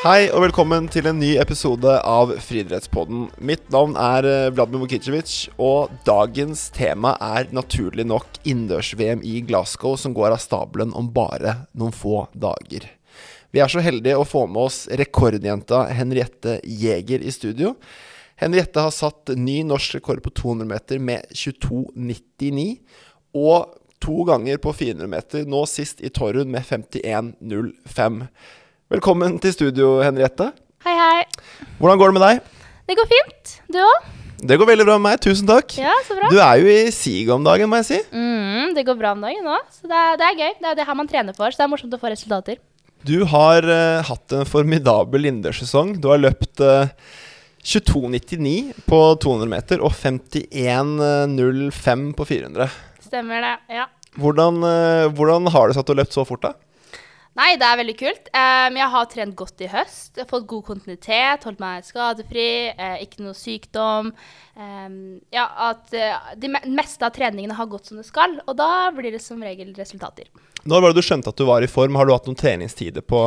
Hei og velkommen til en ny episode av Friidrettspodden. Mitt navn er eh, Vladimir Mukicevic, og dagens tema er naturlig nok innendørs-VM i Glasgow, som går av stabelen om bare noen få dager. Vi er så heldige å få med oss rekordjenta Henriette Jæger i studio. Henriette har satt ny norsk rekord på 200 meter med 22,99, og to ganger på 400 meter, nå sist i Torrun med 51,05. Velkommen til studio, Henriette. Hei, hei. Hvordan går det med deg? Det går fint. Du òg? Det går veldig bra med meg. Tusen takk. Ja, så bra. Du er jo i siget om dagen, må jeg si. Mm, det går bra om dagen nå, så det er, det er gøy. Det er det her man trener for, så det er morsomt å få resultater. Du har uh, hatt en formidabel innendørssesong. Du har løpt uh, 22,99 på 200 meter og 51,05 på 400. Stemmer det, ja. Hvordan, uh, hvordan har det seg at du har løpt så fort, da? Nei, det er veldig kult. Um, jeg har trent godt i høst. Jeg har fått god kontinuitet, holdt meg skadefri, eh, ikke noe sykdom. Um, ja, at uh, de me meste av treningene har gått som det skal, og da blir det som regel resultater. Når var det du skjønte at du var i form? Har du hatt noen treningstider på,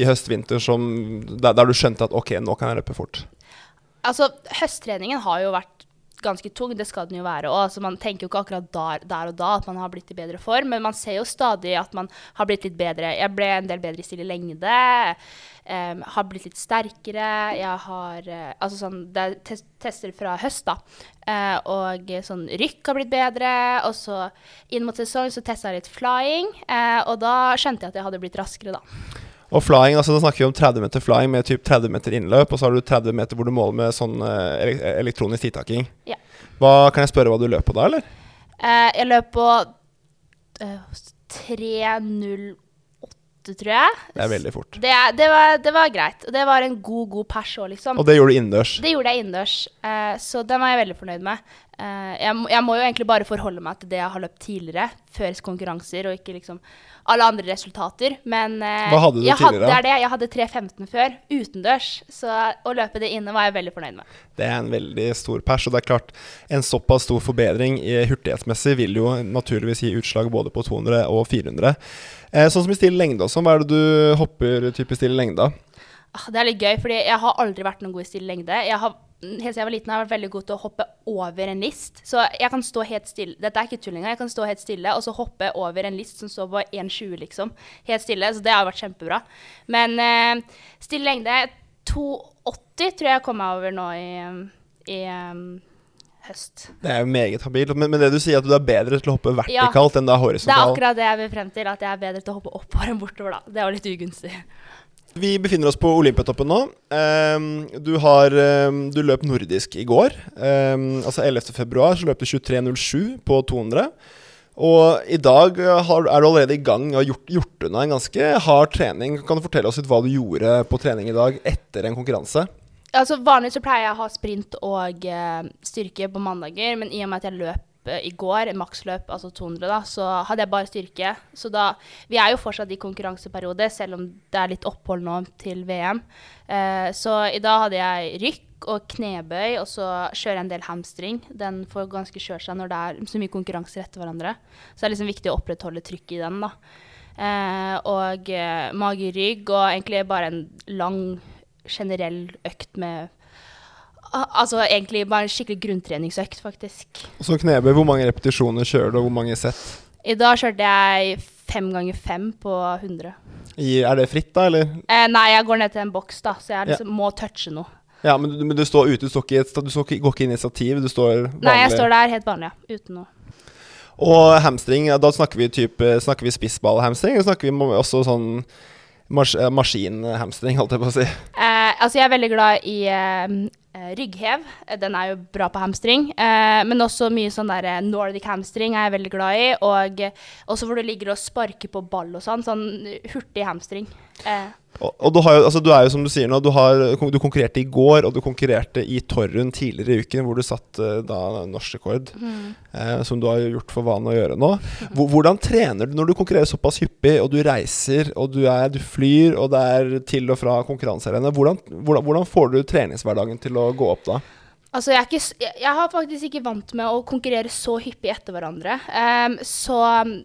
i høst-vinter der, der du skjønte at ok, nå kan jeg løpe fort? Altså, høsttreningen har jo vært ganske tung, det skal den jo være òg. Altså, man tenker jo ikke akkurat der, der, og da at man har blitt i bedre form, men man ser jo stadig at man har blitt litt bedre. Jeg ble en del bedre i stille lengde. Um, har blitt litt sterkere. Jeg har uh, Altså sånn Det er tes tester fra høst, da. Uh, og sånn rykk har blitt bedre. Og så inn mot sesong så testa jeg litt flying, uh, og da skjønte jeg at jeg hadde blitt raskere, da. Og flying, altså da snakker vi om 30 meter flying med typ 30 meter innløp, og så har du 30 meter hvor du måler med sånn uh, elektronisk tidtaking. Ja. Hva, kan jeg spørre hva du løp på da, eller? Uh, jeg løp på uh, 3.08, tror jeg. Det er veldig fort. Det, det, var, det, var, greit. Det var en god, god pers òg, liksom. Og det gjorde du innendørs? Det gjorde jeg innendørs. så den var jeg veldig fornøyd med. Jeg, jeg, må jo egentlig bare forholde meg til det jeg har løpt tidligere, før konkurranser, og ikke liksom alle andre resultater. Men Hva hadde du jeg tidligere? Hadde, det, jeg hadde 3.15 før, utendørs. Så å løpe det inne var jeg veldig fornøyd med. Det er en veldig stor pers, og det er klart en såpass stor forbedring i hurtighetsmessig vil jo naturligvis gi utslag både på 200 og 400. Eh, sånn som i stille lengde også, hva er det du hopper typisk stille lengde av? Ah, det er litt gøy, fordi jeg har aldri vært noen god i stille lengde. Jeg har helt siden jeg var liten har jeg vært veldig god til å hoppe over en list. Så jeg kan stå helt stille. Dette er ikke tull engang. Jeg kan stå helt stille og så hoppe over en list som står på 1,20, liksom. Helt stille. Så det har vært kjempebra. Men eh, stille lengde 2,80 tror jeg jeg kom meg over nå i, i um, høst. Det er jo meget habilt. Men, men, det du sier at du er bedre til å hoppe vertikalt ja, enn da horisontalt? Det er akkurat det jeg vil frem til. At jeg er bedre til å hoppe oppover enn bortover, da. Det er jo litt ugunstig. Vi befinner oss på Olympiatoppen nå. Um, du, har, um, du løp nordisk i går. Um, altså 11. februar så løp du 23.07 på 200. Og i dag har, er du allerede i gang og gjort, gjort unna en ganske hard trening. Kan du fortelle oss litt hva du gjorde på trening i dag etter en konkurranse? Altså Vanligvis så pleier jeg å ha sprint og uh, styrke på mandager, men i og med at jeg løp i går, maksløp, altså 200, da, så hadde jeg bare styrke. Så da Vi er jo fortsatt i konkurranseperiode, selv om det er litt opphold nå til VM. Eh, så i dag hadde jeg rykk og knebøy, og så kjører jeg en del hamstring. Den får ganske kjørt seg når det er så mye konkurranser etter hverandre. Så det er liksom viktig å opprettholde trykket i den, da. Eh, og eh, mage-rygg, og egentlig bare en lang, generell økt med Altså egentlig bare en skikkelig grunntreningsøkt, faktisk. Og så knebøy, hvor mange repetisjoner kjører du, og hvor mange sett? I dag kjørte jeg fem ganger fem på 100. I, er det fritt, da, eller? Eh, nei, jeg går ned til en boks, da, så jeg liksom ja. må touche noe. Ja, men, men, du står ute, du, står ikke, du står går ikke inn i stativ? Du står vanlig? Nei, jeg står der helt vanlig, ja. Uten noe. Og hamstring, da snakker vi, type, snakker vi spissballhamstring, eller snakker vi også sånn mas maskinhamstring, holdt jeg på å si? Eh, altså, jeg er veldig glad i eh, rygghev. Den er jo bra på hamstring. Eh, men også mye sånn der nordic hamstring er jeg veldig glad i. Og også hvor du ligger og sparker på ball og sånn. Sånn hurtig hamstring. Eh. Og, og du, jo, altså, du, er jo som du sier nå, du, har, du, konkurrerte i går, og du konkurrerte i Torrun tidligere i uken, hvor du satt uh, da norsk rekord. Mm. Eh, som du har gjort for vane å gjøre nå. Hvordan trener du når du konkurrerer såpass hyppig, og du reiser, og du, er, du flyr, og det er til og fra konkurransearenaene? Hvordan, hvordan, hvordan får du treningshverdagen til å gå opp da? Altså, jeg, ikke, jeg, har faktisk ikke vant med å konkurrere så hyppig etter hverandre. Um, så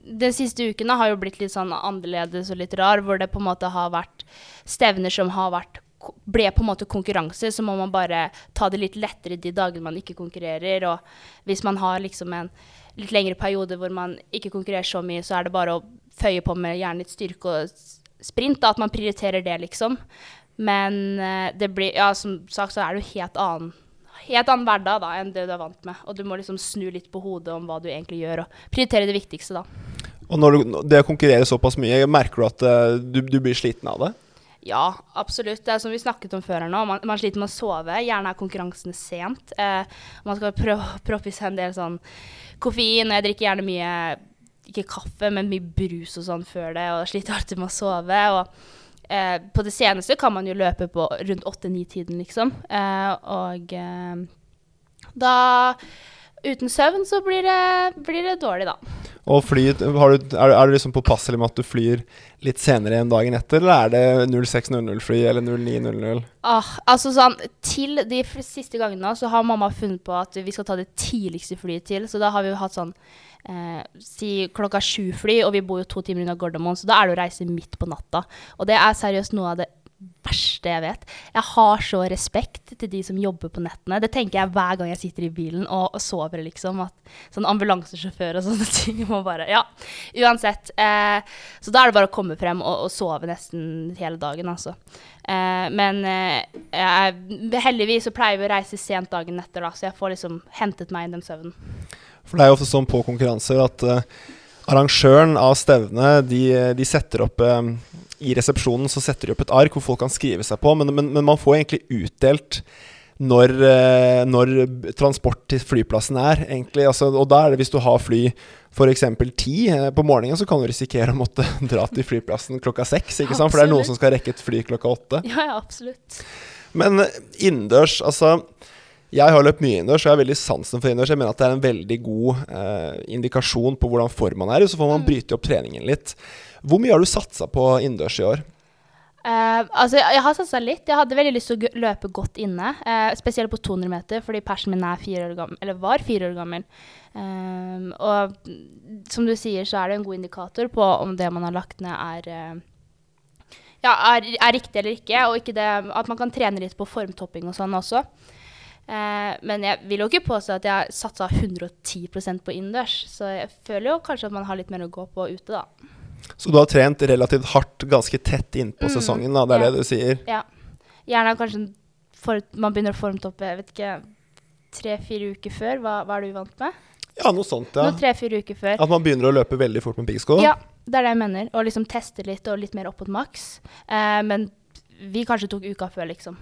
den siste uken har jo blitt litt sånn annerledes og litt rar, hvor det på en måte har vært stevner som har vært ble på en måte konkurranse, så må man bare ta det litt lettere de dagene man ikke konkurrerer. Og hvis man har liksom en litt lengre periode hvor man ikke konkurrerer så mye, så er det bare å føye på med gjerne litt styrke og sprint, da, at man prioriterer det, liksom. Men eh, det blir, ja, som sagt så er det jo helt annen helt annen hverdag da, enn det du er vant med. Og du må liksom snu litt på hodet om hva du egentlig gjør, og prioritere det viktigste, da. Og når du, det å konkurrere såpass mye, merker du at eh, du, du blir sliten av det? Ja, absolutt. Det er som vi snakket om før her nå. Man, man sliter med å sove. Gjerne er konkurransene sent. Eh, man skal prøve å proppe i seg en del sånn koffein. Jeg drikker gjerne mye ikke kaffe, men mye brus og sånn før det, og sliter alltid med å sove. og eh, På det seneste kan man jo løpe på rundt åtte-ni-tiden, liksom. Eh, og eh, da Uten søvn så blir det, blir det dårlig, da. Og fly, har du, er, er du liksom påpasselig med at du flyr litt senere enn dagen etter, eller er det 0600-fly eller 0900? Ah, altså sånn, Til de siste gangene så har mamma funnet på at vi skal ta det tidligste flyet til. Så da har vi jo hatt sånn eh, Si klokka sju-fly, og vi bor jo to timer unna Gardermoen, så da er det å reise midt på natta. Og det er seriøst noe av det verste jeg vet. Jeg har så respekt til de som jobber på nettene. Det tenker jeg hver gang jeg sitter i bilen og, og sover, liksom. At sånn ambulansesjåfør og sånne ting må bare Ja, uansett. Eh, så da er det bare å komme frem og, og sove nesten hele dagen, altså. Eh, men eh, heldigvis så pleier vi å reise sent dagen etter, da, så jeg får liksom hentet meg inn den søvnen. For det er jo ofte sånn på konkurranser at uh, arrangøren av stevnet, de, de setter opp eh, I resepsjonen så setter de opp et ark hvor folk kan skrive seg på, men, men, men man får egentlig utdelt når, uh, når transport til flyplassen er, egentlig. Altså, og da er det hvis du har fly f.eks. ti på morgenen, så kan du risikere å måtte dra til flyplassen klokka seks. ikke sant? For det er noen som skal rekke et fly klokka åtte. Ja, ja, absolutt. Men innendørs, altså Jeg har løpt mye innendørs, og jeg har veldig sansen for innendørs. Jeg mener at det er en veldig god eh, indikasjon på hvordan form man er i. Så får man bryte opp treningen litt. Hvor mye har du satsa på innendørs i år? Eh, altså, jeg, har satsa litt. Jeg hadde veldig lyst til å løpe godt inne. eh, spesielt på 200 meter, fordi persen min er fire år gammel, eller var fire år gammel. Ehm, og mm, som du sier, så er det en god indikator på om det man har lagt ned, er eh, ja, er, er riktig eller ikke. Og ikke det, at man kan trene litt på formtopping og sånn også. Eh, men jeg vil jo ikke påstå at jeg har satsa 110% på innendørs. Så jeg føler jo kanskje at man har litt mer å gå på ute, da. Så du har trent relativt hardt ganske tett innpå Mm, sesongen, da. Det er ja. det du sier? Ja. Gjerne kanskje for, man begynner å formtoppe jeg vet ikke, tre-fire uker før. Hva, hva er du vant med? Ja, noe sånt, ja. Noe tre-fire uker før. At man begynner å løpe veldig fort med piggsko? Ja, det er det jeg mener. Og liksom teste litt og litt mer opp mot maks. Eh, men vi kanskje tok uka før, liksom.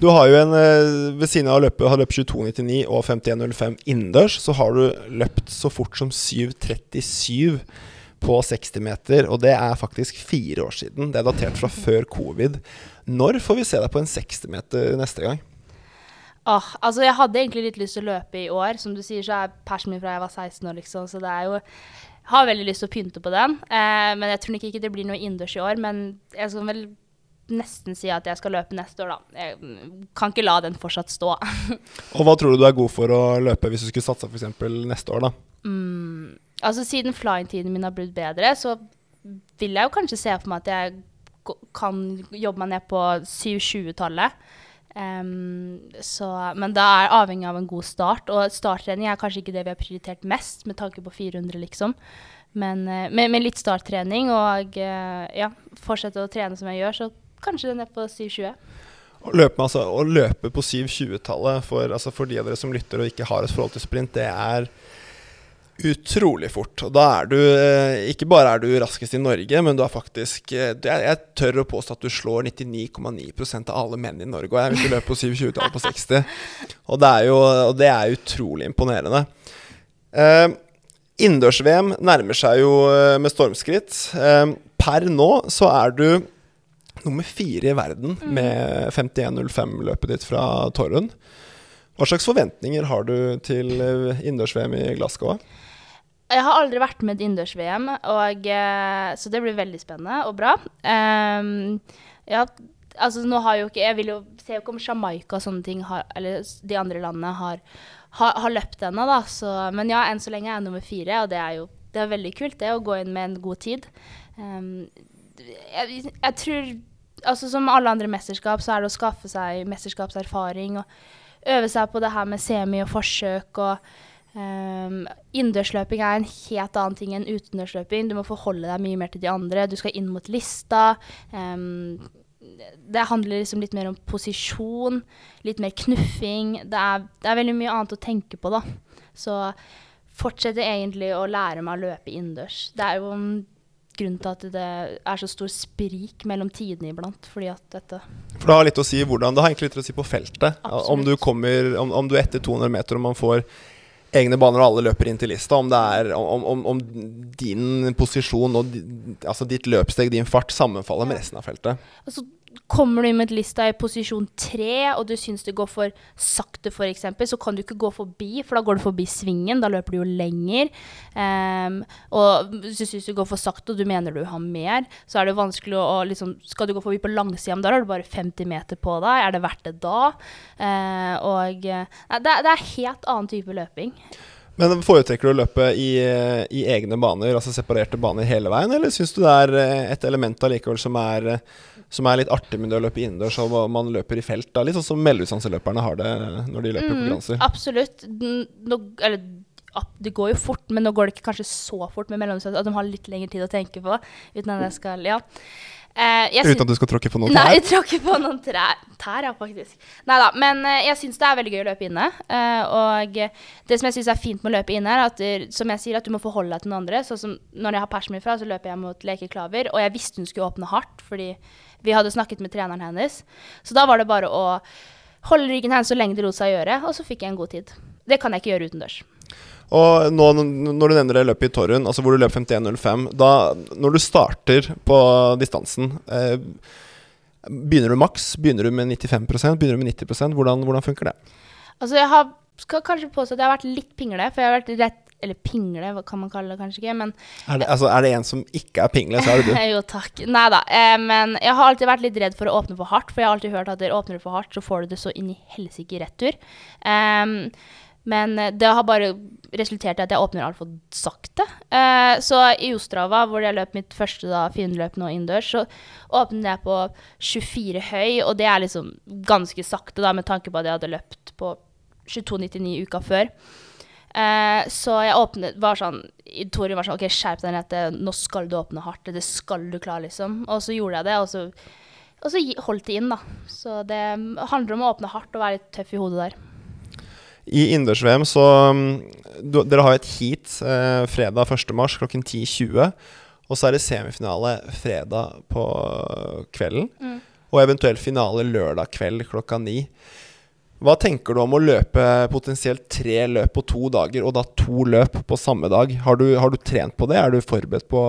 Du har jo en eh, Ved siden av å løpe, ha løpt 22,99 og 51,05 innendørs, så har du løpt så fort som 7,37 på 60 meter. Og det er faktisk fire år siden. Det er datert fra før covid. Når får vi se deg på en 60 meter neste gang? Åh, altså Jeg hadde egentlig litt lyst til å løpe i år. Som du sier, så er persen min fra jeg var 16 år, liksom. Så det er jo Har veldig lyst til å pynte på den. Eh, men jeg tror nok ikke det blir noe innendørs i år. Men jeg skal vel nesten si at jeg skal løpe neste år, da. Jeg kan ikke la den fortsatt stå. Og hva tror du du er god for å løpe hvis du skulle satsa f.eks. neste år, da? Mm, altså Siden flying-tiden min har blitt bedre, så vil jeg jo kanskje se for meg at jeg kan jobbe meg ned på 7-20-tallet. Um, men det er avhengig av en god start, og starttrening er kanskje ikke det vi har prioritert mest med tanke på 400, liksom. Men eh, med, med litt starttrening og eh, ja, fortsette å trene som jeg gjør, så kanskje ned på 7-20. Å løpe, altså, å løpe på 7.20-tallet for, altså for de av dere som lytter og ikke har et forhold til sprint, det er utrolig fort. Og da er du eh, Ikke bare er du raskest i Norge, men du er faktisk eh, jeg, jeg tør å påstå at du slår 99,9% av alle menn i Norge og jeg, vil ikke løpe på 7.20-tallet på 60. Og det er jo det er utrolig imponerende. Uh, Innendørs-VM nærmer seg jo med stormskritt. Per nå så er du nummer fire i verden med 51.05-løpet ditt fra Torrun. Hva slags forventninger har du til eh, innendørs-VM i Glasgow? Jeg har aldri vært med i innendørs-VM, eh, så det blir veldig spennende og bra. Um, ja, altså nå har jo ikke Jeg vil jo se ikke om Jamaica og sånne ting har, eller de andre landene har, har, har løpt ennå, da. Så, men ja, enn så lenge er jeg nummer fire, og det er jo det er veldig kult det å gå inn med en god tid. Ehm, jeg, jeg tror altså Som alle andre mesterskap, så er det å skaffe seg mesterskapserfaring og øve seg på det her med semi og forsøk og um, Innendørsløping er en helt annen ting enn utendørsløping. Du må forholde deg mye mer til de andre. Du skal inn mot lista. Um, det handler liksom litt mer om posisjon, litt mer knuffing. Det er, det er, veldig mye annet å tenke på, da. Så fortsetter egentlig å lære meg å løpe innendørs. Det er jo en grunn til at det er så stor sprik mellom tidene iblant. fordi at dette For det har litt å si hvordan, det har egentlig litt å si på feltet. Absolutt. Om du, kommer, om, om du er etter 200 meter og man får egne baner og alle løper inn til lista, om, det er, om, om, om din posisjon og altså ditt løpssteg, din fart, sammenfaller med resten av feltet. Altså, Kommer du inn med lista i posisjon tre, og du syns det går for sakte, f.eks., så kan du ikke gå forbi, for da går du forbi svingen. Da løper du jo lenger. Um, og hvis du syns det går for sakte, og du mener du har mer, så er det vanskelig å liksom Skal du gå forbi på langsida, da har du bare 50 meter på deg. Er det verdt det da? Uh, og nei, det, det er helt annen type løping. Men Foretrekker du å løpe i, i, egne baner, altså separerte baner hele veien, eller syns du det er eh, et element allikevel som er, som er litt artig med det å løpe innendørs, og man løper i felt? da, Litt sånn som mellomdistanseløperne har det når de løper mm, granser. Absolutt. Nå, eller, det går jo fort, men nå går det ikke kanskje så fort med mellomdistanse at de har litt lengre tid å tenke på. uten at jeg skal, ja. Uh, Uten at du skal tråkke på noen tær? Nei, tråkke på noen trær. Tær, ja, faktisk. Nei da. Men uh, jeg syns det er veldig gøy å løpe inne. Uh, og det som jeg syns er fint med å løpe inne, er at du, som jeg sier, at du må forholde deg til noen andre. Sånn som når jeg har persen min fra, så løper jeg mot lekeklaver. Og jeg visste hun skulle åpne hardt, fordi vi hadde snakket med treneren hennes. Så da var det bare å holde ryggen hennes så lenge det lot seg gjøre, og så fikk jeg en god tid. Det kan jeg ikke gjøre utendørs. Og nå når du nevner det løpet i Torrun, altså hvor du løp 51,05 da, Når du starter på distansen eh, Begynner du maks? Begynner du med 95% Begynner du med 90% Hvordan, hvordan funker det? Altså jeg har, skal kanskje påstå at jeg har vært litt pingle. For jeg har vært rett eller pingle, hva kan man kalle det kanskje ikke, men Er det, altså, er det en som ikke er pingle, så er det du? jo, takk. Nei da. Eh, men jeg har alltid vært litt redd for å åpne for hardt, for jeg har alltid hørt at der åpner for hardt, så får du det så inn i helsike retur. Um, men eh, det har bare resultert i at jeg åpner altfor sakte. Eh, så i Ostrava, hvor jeg løp mitt første da, finløp nå innendørs, så åpnet jeg på 24 høy, og det er liksom ganske sakte, da, med tanke på at jeg hadde løpt på 22,99 uka før. Uh, så jeg åpnet var sånn Tori var sånn OK, skjerp deg ned. Nå skal du åpne hardt. Det skal du klare, liksom. Og så gjorde jeg det, og så, og så holdt det inn, da. Så det handler om å åpne hardt og være litt tøff i hodet der. I innendørs-VM så um, du, Dere har et heat eh, fredag 1.3 klokken 10.20. Og så er det semifinale fredag på kvelden. Mm. Og eventuelt finale lørdag kveld klokka ni. Hva tenker du om å løpe potensielt tre løp på to dager, og da to løp på samme dag? Har du, har du trent på det? Er du forberedt på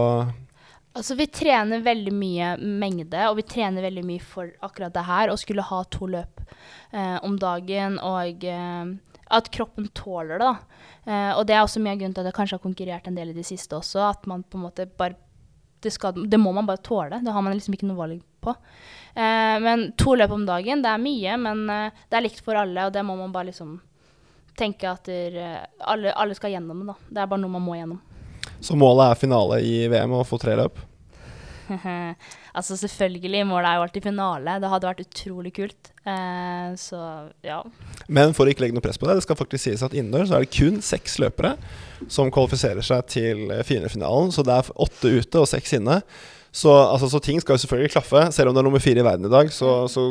Altså, vi trener veldig mye mengde, og vi trener veldig mye for akkurat det her. Å skulle ha to løp eh, om dagen og eh, at kroppen tåler det. Uh, og det er også mye av grunnen til at jeg kanskje har konkurrert en del i det siste også. At man på en måte bare det, skal, det må man bare tåle. Det har man liksom ikke noe valg på. Uh, men to løp om dagen, det er mye, men uh, det er likt for alle, og det må man bare liksom tenke at der, alle, alle, skal gjennom det. da. Det er bare noe man må gjennom. Så målet er finale i VM og få tre løp? altså selvfølgelig, målet er jo alltid finale. Det hadde vært utrolig kult. Eh, så ja. Men for å ikke legge noe press på det, det skal faktisk sies at innendørs er det kun seks løpere som kvalifiserer seg til finalefinalen. Så det er åtte ute og seks inne. Så, altså, så, ting skal jo selvfølgelig klaffe. Selv om det er nummer fire i verden i dag, så, så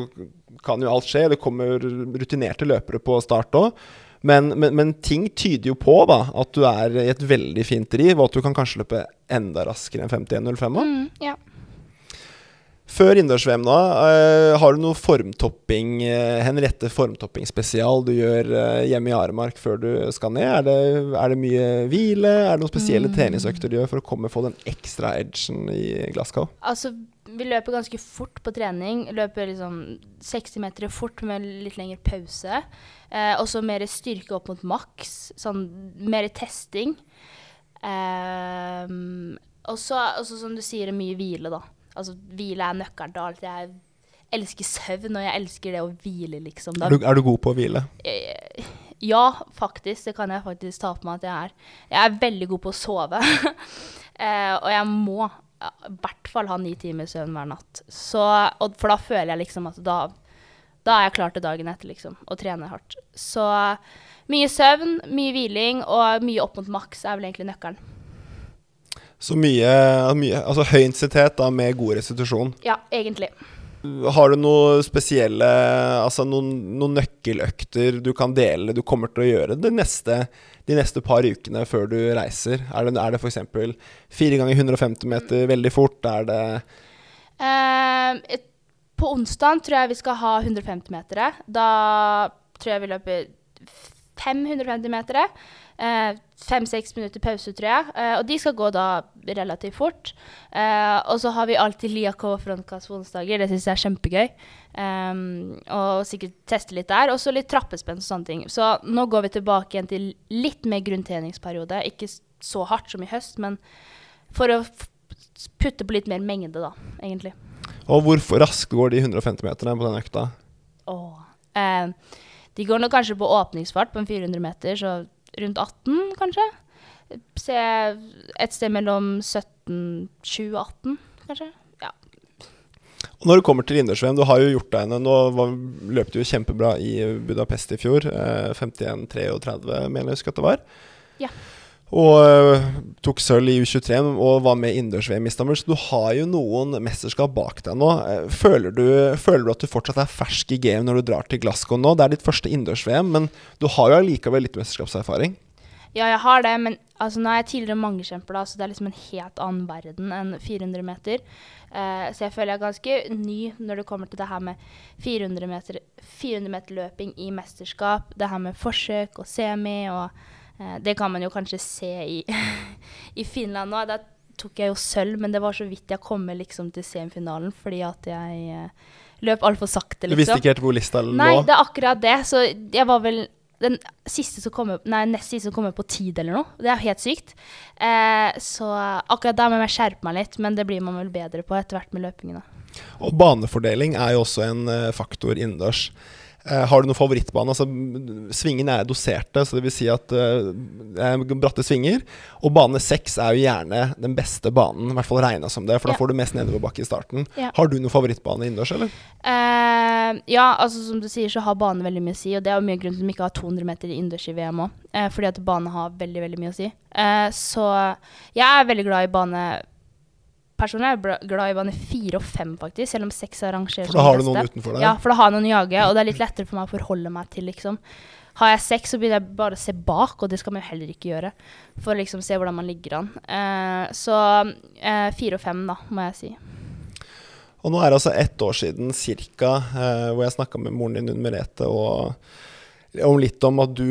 kan jo alt skje. Det kommer rutinerte løpere på start òg. Men, men, men, ting tyder jo på da at du er i et veldig fint driv, og at du kan kanskje løpe enda raskere enn 51,05 òg. Mm, ja. Før innendørs-VM, da, uh, har du noe formtopping, uh, Henriette formtopping-spesial du gjør uh, hjemme i Aremark før du skal ned? Er det, er det mye hvile? Er det noen spesielle mm. treningsøkter du gjør for å komme få den ekstra edgen i Glasgow? Altså, vi løper ganske fort på trening. Løper liksom 60 meter fort med litt lengre pause. Eh, og så mer styrke opp mot maks. Sånn mer testing. Eh, og så, som du sier, mye hvile, da. Altså, hvile er nøkkelen til alt. Jeg elsker søvn, og jeg elsker det å hvile, liksom. Er du, er, du, god på å hvile? Eh, ja, faktisk. Det kan jeg faktisk ta på meg at jeg er. Jeg er veldig god på å sove. eh, og jeg må i hvert fall ha ni timer søvn hver natt. Så, for da føler jeg liksom at da, da er jeg klar til dagen etter, liksom, og trener hardt. Så mye søvn, mye hviling og mye opp mot maks er vel egentlig nøkkelen. Så mye, mye Altså høy intensitet da med god restitusjon. Ja, egentlig. Har du noen spesielle Altså noen, noen nøkkeløkter du kan dele du kommer til å gjøre det neste, de neste par ukene før du reiser? Er det, er det f.eks. fire ganger 150 meter veldig fort? Er det uh, på onsdag tror jeg vi skal ha 150-metere. Da tror jeg vi løper 550-metere. Eh, Fem-seks minutter pause, tror jeg. Eh, og de skal gå da relativt fort. Eh, og så har vi alltid Liakov frontkast på onsdager. Det syns jeg er kjempegøy. Um, og sikkert teste litt der. Og så litt trappespenn og sånne ting. Så nå går vi tilbake igjen til litt mer grunntreningsperiode. Ikke så hardt som i høst, men for å putte på litt mer mengde, da, egentlig. Og hvor raskt går de 150 meterne på den økta? Åh. Eh, de går nå kanskje på åpningsfart på en 400 meter, så rundt 18, kanskje. Se et sted mellom 17, 20 og 18, kanskje. Ja. Og når det kommer til innendørs-VM, du har jo gjort deg Nå var, løp du jo kjempebra i Budapest i fjor. Eh, 51-33, mener jeg husker at det var. Ja. Og eh, tok sølv i U23 og var med i innendørs-VM i Istanbul. Så du har jo noen mesterskap bak deg nå. Eh, Føler du, føler du at du fortsatt er fersk i game når du drar til Glasgow nå? Det er ditt første innendørs-VM, men du har jo allikevel litt mesterskapserfaring. ja, jeg har det, men altså, nå er jeg tidligere mangekjemper, da, så det er liksom en helt annen verden enn 400 meter. Eh, så jeg føler jeg er ganske ny når det kommer til det her med 400 meter, 400 meter løping i mesterskap. Det her med forsøk og semi og Det kan man jo kanskje se i, i Finland nå. Da tok jeg jo sølv, men det var så vidt jeg kom med liksom, til semifinalen fordi at jeg eh, løp altfor sakte, Du visste liksom. ikke helt hvor lista lå? Nei, det er akkurat det. Så jeg var vel den siste som kommer, nei, nest siste som kom på tid eller noe. Det er helt sykt. Eh, så akkurat da må jeg skjerpe meg litt, men det blir man vel bedre på etter hvert med løpingen. Og banefordeling er jo også en eh, faktor innendørs. Eh, har du noen favorittbane? Altså, svingene er doserte, så det vil si at eh, det er bratte svinger. Og bane seks er jo gjerne den beste banen, i hvert fall regna som det, for da Ja. får du mest nedoverbakke i starten. Ja. Har du noen favorittbane innendørs, eller? Uh, ja, altså som du sier, så har bane veldig mye å si. Og det er jo mye grunn til at de ikke har 200 meter innendørs i VM òg. uh, fordi at bane har veldig, veldig mye å si. Uh, så jeg er veldig glad i bane Personlig er jeg glad i bane fire og fem, faktisk. Selv om seks er rangert For da har du noen utenfor deg. Ja, for da har jeg noen å jage, og det er litt lettere for meg å forholde meg til, liksom. Har jeg seks, så begynner jeg bare å se bak, og det skal man jo heller ikke gjøre. For å liksom se hvordan man ligger an. Eh, så eh, fire og fem, da, må jeg si. Og nå er det altså ett år siden cirka, eh, hvor jeg snakka med moren din, Unn Merete, om litt om at du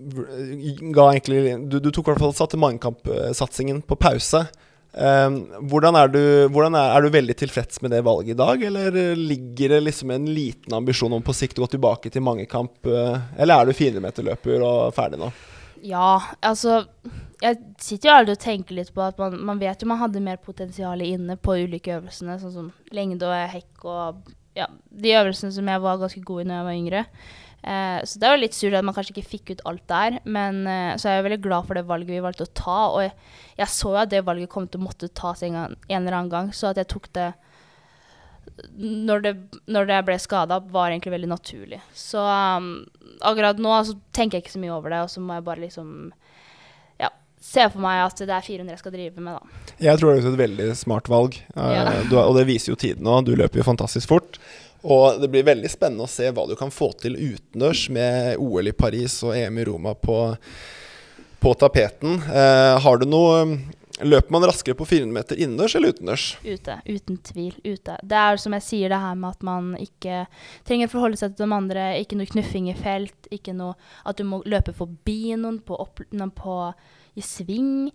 ga egentlig Du, du tok i hvert fall satte Magnkamp-satsingen på pause. Eh, hvordan er du, hvordan er, er du veldig tilfreds med det valget i dag, eller ligger det liksom en liten ambisjon om på sikt å gå tilbake til Mangekamp, eh, eller er du 400-meterløper og ferdig nå? Ja, altså Jeg sitter jo aldri og tenker litt på at man, man vet jo man hadde mer potensial inne på ulike øvelsene, sånn som lengde og hekk og ja, de øvelsene som jeg var ganske god i når jeg var yngre. Eh, så det er jo litt surt at man kanskje ikke fikk ut alt der, men eh, så er jeg veldig glad for det valget vi valgte å ta. Og jeg, jeg så jo at det valget kom til å måtte tas en, gang, en eller annen gang, så at jeg tok det når det, når det ble skada, var egentlig veldig naturlig. Så um, akkurat nå altså, tenker jeg ikke så mye over det, og så må jeg bare liksom ja, se for meg at det er 400 jeg skal drive med, da. Jeg tror det er et veldig smart valg, eh, Ja. du, og det viser jo tiden nå. Du løper jo fantastisk fort. Og det blir veldig spennende å se hva du kan få til utendørs med OL i Paris og EM i Roma på, på tapeten. Eh, har du noe Løper man raskere på 400 meter innendørs eller utendørs? Ute. Uten tvil. Ute. Det er som jeg sier, det her med at man ikke trenger å forholde seg til de andre. Ikke noe knuffing i felt. Ikke noe at du må løpe forbi noen på, opp, noen på i sving.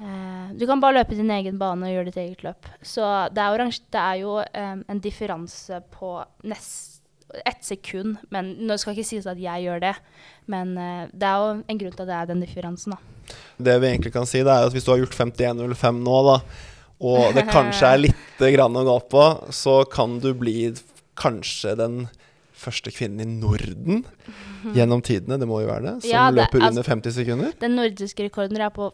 Eh, du kan bare løpe din egen bane og gjøre ditt eget løp. Så det er orange, det er jo um, en differanse på nest ett sekund. Men nå skal ikke sies at jeg gjør det, men uh, det er jo en grunn til at det er den differansen, da. Det vi egentlig kan si, det er at hvis du har gjort 51,05 nå, da, og det kanskje er litt grann å gå på, så kan du bli kanskje den første kvinnen i Norden gjennom tidene, det må jo være det, som Ja, det- løper altså- under 50 sekunder. Den nordiske rekorden er på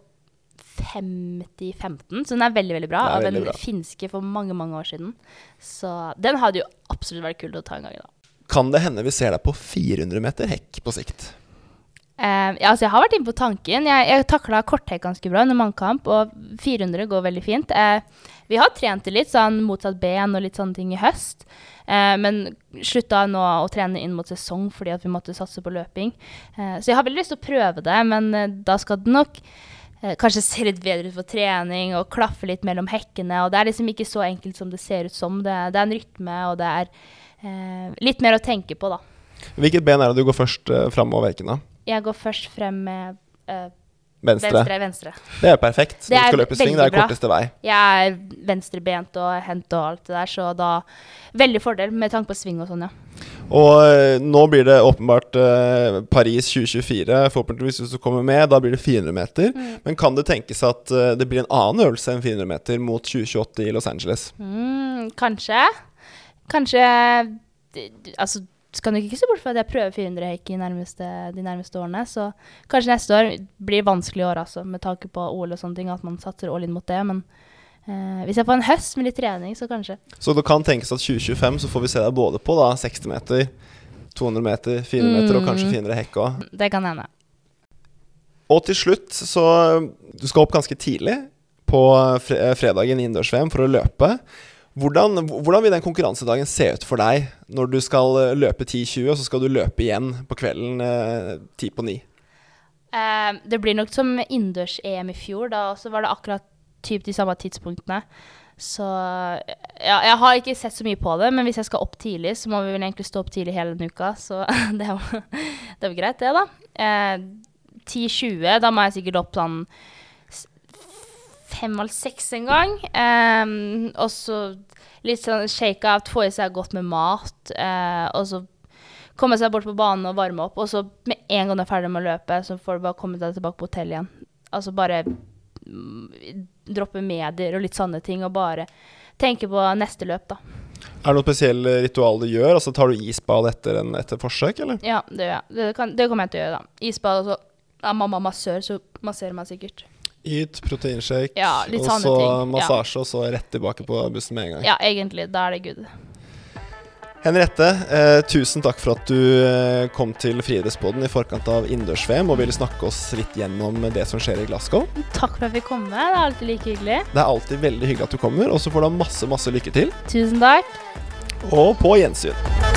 50-15, så den er veldig veldig bra. Av en bra. finske for mange mange år siden. Så den hadde jo absolutt vært kult å ta en gang. da. Kan det hende vi ser deg på 400 meter hekk på sikt? Uh, ja, altså jeg har vært inne på tanken. Jeg, jeg takla korthekk ganske bra under mannkamp, og 400 går veldig fint. Uh, vi har trent det litt, sånn motsatt ben og litt sånne ting i høst. Uh, men slutta nå å trene inn mot sesong fordi at vi måtte satse på løping. Så jeg har veldig lyst til å prøve det, men da skal det nok kanskje se litt bedre ut for trening og klaffe litt mellom hekkene. Og det er liksom ikke så enkelt som det ser ut som. Det, det er en rytme, og det er eh, litt mer å tenke på, da. Hvilket ben er det du går først eh, fram over hekkene? Jeg går først frem med eh, Venstre. venstre. venstre. Det er perfekt. Det er sving, det er korteste vei. Jeg er venstrebent og hendt og alt det der, så da Veldig fordel med tanke på sving og sånn, ja. Og eh, nå blir det åpenbart eh, Paris 2024. Forhåpentligvis hvis du kommer med, da blir det 400 meter. Mm. Men kan det tenkes at eh, det blir en annen øvelse enn 400 meter mot 2028 i Los Angeles? Mm, kanskje. Kanskje Altså, skal du ikke se bort fra at jeg prøver 400 hekk i nærmeste, de nærmeste årene. Så kanskje neste år blir vanskelig år, altså, med tanke på OL og sånne ting, at man satser all in mot det. Men eh, hvis jeg får en høst med litt trening, så kanskje. Så det kan tenkes at 2025 så får vi se deg både på da 60 meter, 200 meter, 400 meter og kanskje Mm. 400 hekk òg. Det kan hende. Og til slutt, så Du skal opp ganske tidlig på fredagen i innendørs-VM for å løpe. Hvordan, hvordan vil den konkurransedagen se ut for deg når du skal eh, løpe 10-20, og så skal du løpe igjen på kvelden eh, ti på 9? Eh, det blir nok som innendørs-EM i fjor. Da også var det akkurat typ de samme tidspunktene. Så ja, jeg har ikke sett så mye på det, men hvis jeg skal opp tidlig, så må vi vel egentlig stå opp tidlig hele denne uka. Så det var, jo greit, det, da. Eh, 10-20, da må jeg sikkert opp sånn fem eller seks en gang. Um, og så litt sånn shake-out, få i seg godt med mat. Uh, og så komme seg bort på banen og varme opp. Og så med en gang du er ferdig med å løpe, så får du bare komme deg tilbake på hotellet igjen. Altså bare mm, droppe medier og litt sånne ting, og bare tenke på neste løp, da. Er det noe spesielt ritual du gjør? Altså Tar du isbad etter, en, etter forsøk, eller? Ja, det gjør jeg. Det, kan, det kommer jeg til å gjøre, da. Isbad, og så er mamma massør, så masserer meg sikkert. Yt, proteinshake, Ja, og så ting, ja. massasje, og så rett tilbake på bussen med en gang. Ja, egentlig. Da er det good. Henriette, eh, tusen takk for at du eh, kom til Friidrettsboden i forkant av innendørs-VM og ville snakke oss litt gjennom det som skjer i Glasgow. Takk for at vi kom. Med. Det er alltid like hyggelig. Det er alltid veldig hyggelig at du kommer, og så får du ha masse, masse lykke til. Tusen takk. Og på gjensyn.